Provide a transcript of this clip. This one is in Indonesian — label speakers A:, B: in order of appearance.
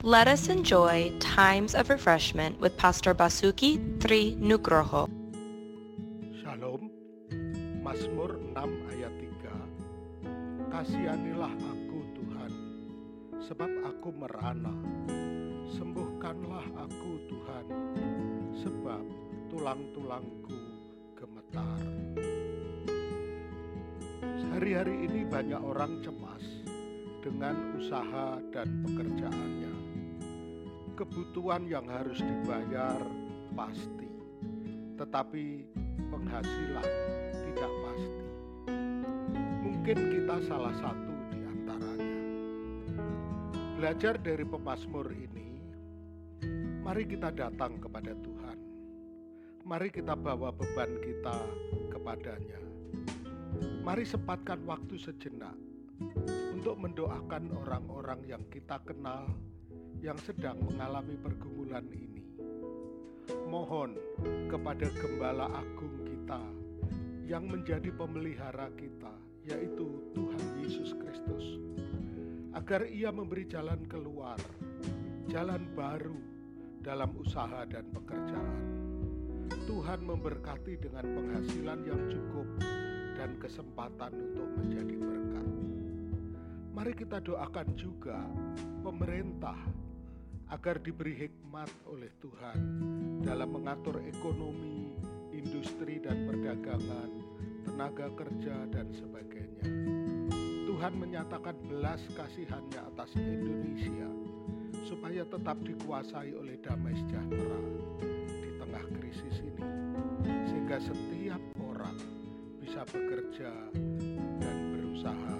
A: Let us enjoy times of refreshment with Pastor Basuki Tri Nugroho.
B: Shalom, Mazmur 6 ayat 3 Kasihanilah aku Tuhan, sebab aku merana. Sembuhkanlah aku Tuhan, sebab tulang-tulangku gemetar. Hari-hari ini banyak orang cemas dengan usaha dan pekerjaannya Kebutuhan yang harus dibayar pasti tetapi penghasilan tidak pasti. Mungkin kita salah satu di antaranya. Belajar dari pemazmur ini, mari kita datang kepada Tuhan. Mari kita bawa beban kita kepadanya. Mari sempatkan waktu sejenak untuk mendoakan orang-orang yang kita kenal yang sedang mengalami pergumulan ini mohon kepada Gembala Agung kita yang menjadi pemelihara kita, yaitu Tuhan Yesus Kristus, agar Ia memberi jalan keluar, jalan baru dalam usaha dan pekerjaan. Tuhan memberkati dengan penghasilan yang cukup dan kesempatan untuk menjadi berkat. Mari kita doakan juga pemerintah agar diberi hikmat oleh Tuhan dalam mengatur ekonomi, industri dan perdagangan, tenaga kerja dan sebagainya. Tuhan menyatakan belas kasihannya atas Indonesia supaya tetap dikuasai oleh damai sejahtera di tengah krisis ini sehingga setiap orang bisa bekerja dan berusaha